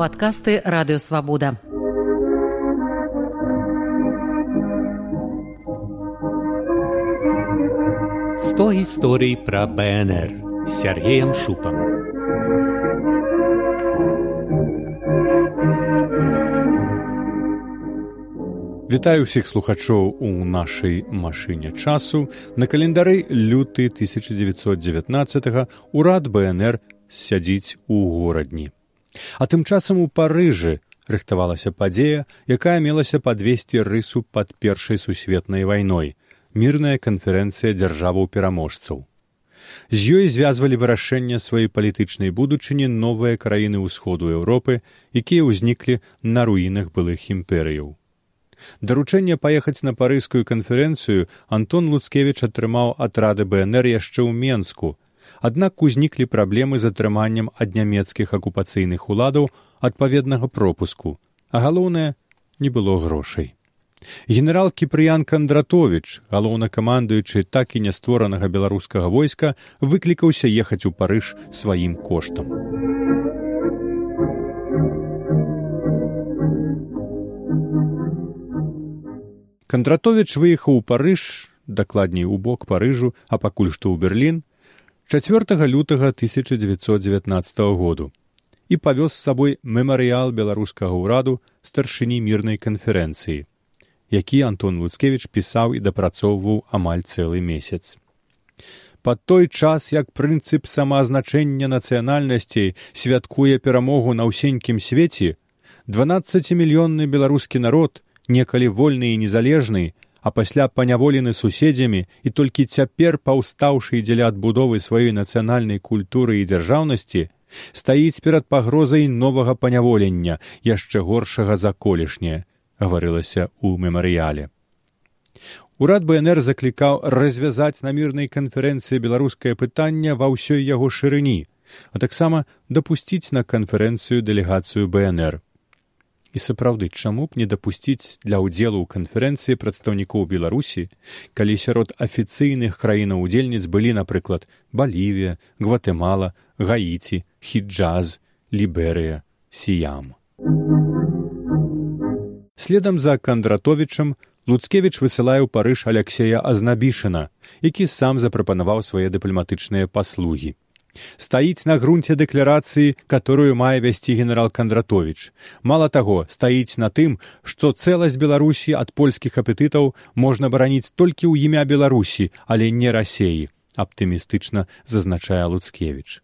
падкасты радыёвабода. Сто гісторый пра БНР з Сергеем Шупам. Вітаю ўсіх слухачоў у нашай машыне часу. На календары люты 1919 урад БНР сядзіць у горадні. А тым часам у парыжы рыхтавалася падзея, якая мелася падвесці рысу пад першай сусветнай вайной мірная канферэнцыя дзяржаваў пераможцаў. З ёй звязвалі вырашэнне сваёй палітычнай будучыні новыя краіны ўсходу Еўропы, якія ўзніклі на руінах былых імперыяў. Даручэнне паехаць на парыскую канферэнцыю Антон Луцкевіч атрымаў атрады БНР яшчэ ў Менску, аднак узніклі праблемы з атрыманнем ад нямецкіх акупацыйных уладаў адпаведнага пропуску, а галоўнае не было грошай. Генерал кіпрыян кандратович галоўнакамандуючы так і нястворанага беларускага войска выклікаўся ехаць у парыж сваім коштам. Кандратович выехаў у парыж дакладней у бок парыжу а пакуль што ў берлін 4 лютага 1919 году і павёз з сабой мемарыял беларускага ўраду старшыні мірнай канферэнцыі які антон луцкевич пісаў і дапрацоўваў амаль цэлы месяц. Под той час як прынцып самаазначэння нацыянальнасцей святкуе перамогу на ўсенькім свеце дванаццацімільённы беларускі народ некалі вольны і незалежны а пасля паняволены суседзямі і толькі цяпер паўстаўшы дзеля адбудовы сваёй нацыянальнай культуры і дзяржаўнасці стаіць перад пагрозай новага паняволення яшчэ горшага за колішняе гаварылася ў мемарыяле. Урад бнр заклікаў развязаць на мірнай канферэнцыі беларускае пытанне ва ўсёй яго шырыні а таксама дапусціць на канферэнцыю дэлегацыю бнр і сапраўды чаму б не дапусціць для ўдзелу ў канферэнцыі прадстаўнікоў беларусі калі сярод афіцыйных краінаў удзельніц былі напрыклад балівія гватэмала гаіці хіджаз ліберыя сіям. Следам за кандратовічам луцкевіч высылае ў парыж алексея азнабішына які сам запрапанаваў свае дыпламатычныя паслугі стаіць на грунце дэкларацыі которую мае вясці генерал кандратович мала таго стаіць на тым што цэласць беларусі ад польскіх апетытаў можна бараніць толькі ў імя беларусі але не рассеі аптымістычна зазначае луцкевич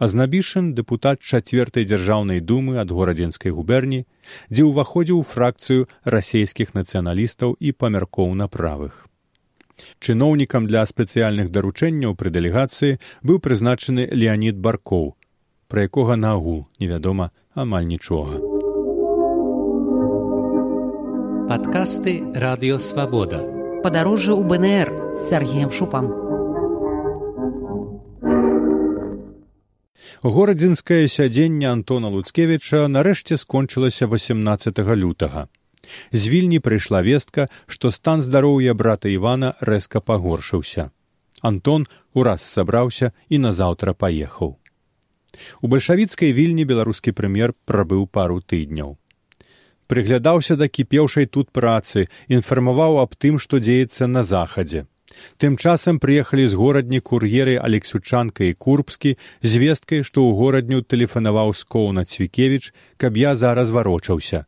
азнабішын дэпутат чацвёртай дзяржаўнай думы ад горадзенскай губерні дзе ўваходзіў у фракцыю расійскіх нацыяналістаў і памяркоў на правых чыноўнікам для спецыяльных даручэнняў пры дэлегацыі быў прызначаны леонид баркоў пра якога нагу невядома амаль нічога. Падкасты радыёвабода падарожжа ў бнр з сергеем шупам. Горадзінскае сядзенне антона луцкевіча нарэшце скончылася 18 лютага з вільні прыйшла вестка што стан здароўя брата івана рэзка пагоршыўся. Антон ураз сабраўся і назаўтра паехаў. У бальшавіцкай вільні беларускі прэм'ер прабыў пару тыдняў. Прыглядаўся да кіпеўшай тут працы інфармаваў аб тым што дзеецца на захадзе. Тым часам прыехалі з горадні кур'еры алексючанка і курбскі з весткай што ў горадню тэлефанаваў скоўна цвікевіч каб я зараз варочаўся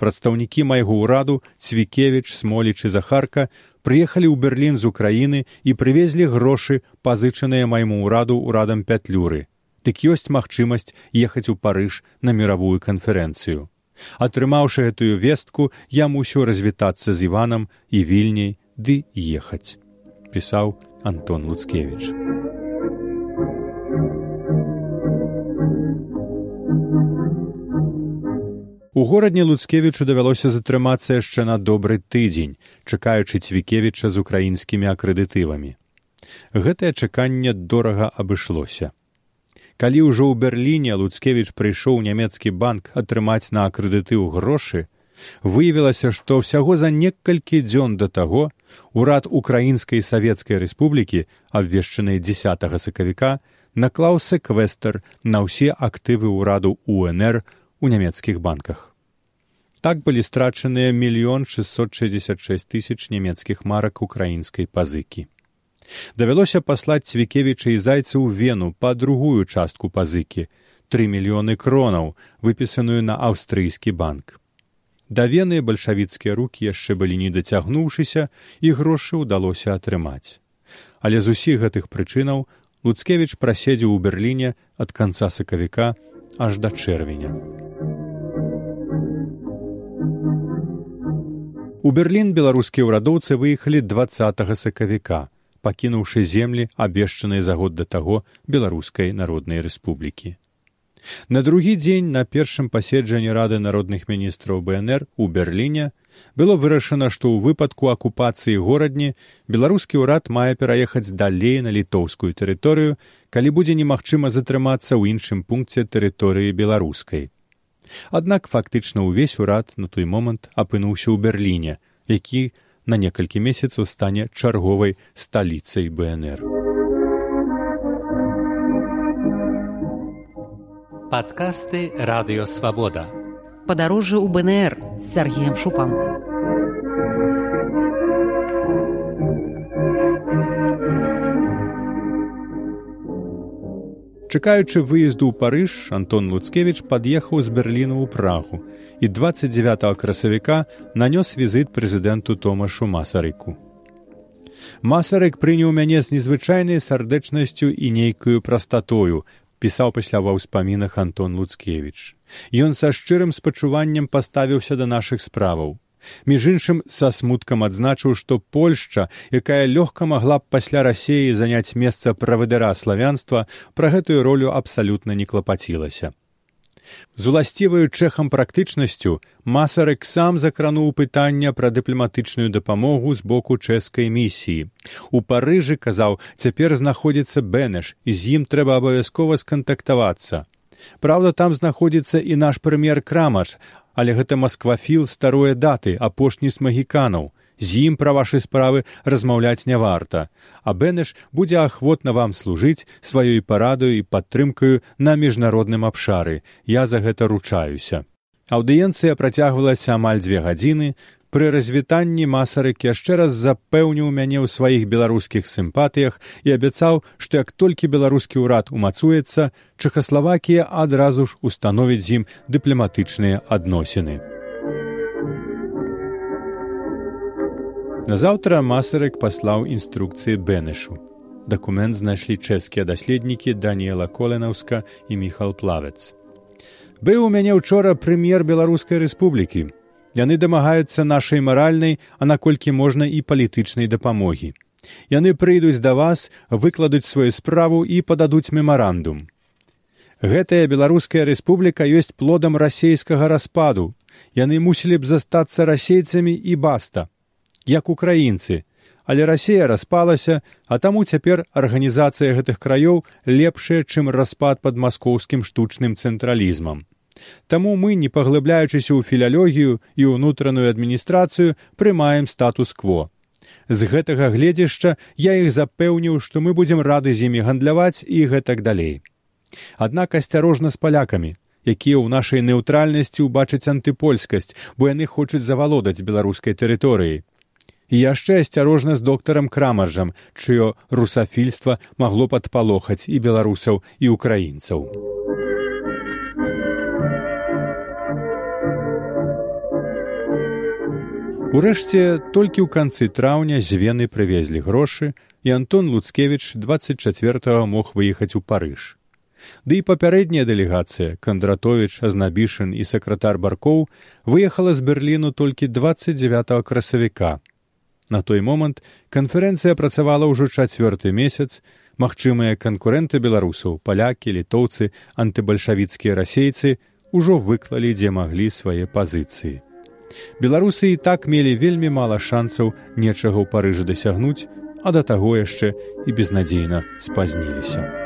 прадстаўнікі майго ўраду цвікевіч смоліч і захарка прыехалі ў берлін з украіны і прывезлі грошы пазычаныя майму ўраду ўрадам пятлюры. Дык ёсць магчымасць ехаць у парыж на міравую канферэнцыю. Атрымаўшы гэтую вестку я мусіў развітацца з іванам і вільняй ды ехаць пісаў антон луцкевич У горадні луцкевічу давялося затрымацца яшчэ на добры тыдзень, чакаючы цвікевіча з украінскімі акрэдытывамі. Гэтае чаканне дорага абышлося. Калі ўжо ў берліне луцкевіч прыйшоў нямецкі банк атрымаць на акрэдытыў грошы, выявілася, што ўсяго за некалькі дзён да таго урад украінскай савецкай рэспублікі, абвешчанай 10 сакавіка, наклаў сэквестр на ўсе актывы ўраду унр у нямецкіх банках. Так былі страчаныя мільён 666 тысяч нямецкіх марак украінскай пазыкі. Давялося паслаць цвікевіча і зайца ў вену па другую частку пазыкі тры мільёны кронаў, выпісаную на аўстрыйскі банк. Да вены бальшавіцкія рукі яшчэ былі не дацягнуўшыся і грошы ўдалося атрымаць. Але з усіх гэтых прычынаў Луцкевіч праседзеў у берерліне ад канца сакавіка аж да чэрвеня. У Берлін беларускія ўрадоўцы выехалі два сакавіка, пакінуўшы землі абвешчаныя за год да таго беларускай народнай рэспублікі. На другі дзень на першым паседжанні рады народных міністраў бнр у берліне было вырашана што ў выпадку акупацыі горадні беларускі ўрад мае пераехаць далей на літоўскую тэрыторыю калі будзе немагчыма затрымацца ў іншым пункце тэрыторыі беларускай. Аднак фактычна ўвесь урад на той момант апынуўся ў берліне, які на некалькі месяцаў стане чарговай сталіцай бнр падкасты радыёвабода падарожжа ў бнр з сергеем шупам. Чакаючы выезду ў парыж антон луцкевич пад'ехаў з берліну ў прагу і 29 красавіка нанёс візіт прэзідэнту томашу масарыку. Масарык прыняў мяне з незвычайнай сардэчнасцю і нейкаю прастатою пісаў пасля ва ўспамінах антон луцкевич ён са шчырым спачуваннем паставіўся да нашых справаў. Між іншым са смуткам адзначыў што польшча якая лёгка магла б пасля рассеі заняць месца правадыра славянства пра гэтую ролю абсалютна не клапацілася з уласціваю чэхам практычнасцю масарык сам закрануў пытання пра дыпламатычную дапамогу з боку чэшскай місіі. У парыжы казаў цяпер знаходзіцца бэнеш і з ім трэба абавязкова скантактавацца Праўда, там знаходзіцца і наш прэм'ер крамаш, але гэта масквафіл старое даты апошні з магіканаў з ім пра вашай справы размаўляць не варта. А бэнеш будзе ахвотна вам служыць сваёй парадаю і падтрымкаю на міжнародным абшары. Я за гэта ручаюся. Аўдыенцыя працягвалася амаль дзве гадзіны. Пры развітанні масарык яшчэ раз запэўніў мяне ў сваіх беларускіх сімпатыях і абяцаў, што як толькі беларускі ўрад умацуецца, Чхаславакія адразу ж установіць з ім дыпламатычныя адносіны. Назаўтра масарык паслаў інструкцыі бэнешу. Дакумент знайшлі чэшскія даследнікі Даніэла Коленаўска і Міхал Плавец. Быў у мяне учора прэм'ер беларускай рэспублікі. Яны дамагаюцца нашай маральнай а наколькі можна і палітычнай дапамогі. Яны прыйдуць да вас выкладуць сваю справу і пададуць мемарандум. Гэтая беларуская рэспубліка ёсць плодам расейскага распаду. Яны мусілі б застацца расейцамі і баста як украінцы але расея распалася а таму цяпер арганізацыя гэтых краёў лепшая чым распад пад маскоўскім штучным цэнтралізмам Таму мы, не паглыбляючыся ў філялогію і ўнутраную адміністрацыю, прымаем статус-кво. З гэтага гледзяшча я іх запэўніў, што мы будзем рады з імі гандляваць і гэтак далей. Аднак асцярожна з палякамі, якія ў нашай неўтральнасці ўбачаць антыпольскасць, бо яны хочуць завалодаць беларускай тэрыторыі. І яшчэ асцярожна з доктарам крамаржам, чыё русафільства магло падпалохаць і беларусаў і украінцаў. Урэшце толькі ў канцы траўня з вены прывезлі грошы і антон луцкевич 24 мог выехаць у парыж ды і папярэдняя дэлегацыя кандратович азнабішын і сакратар баркоў выехала з берліну толькі 29 красавіка на той момант канферэнцыя працавала ўжо чацвёрты месяц магчымыя канкурэнты беларусаў палякі літоўцы антыбальшавіцкія расейцы ўжо выклалі дзе маглі свае пазіцыі Беларусы і так мелі вельмі мала шанцаў нечага ў парыжы дасягнуць, а да таго яшчэ і безнадзейна спазніліся.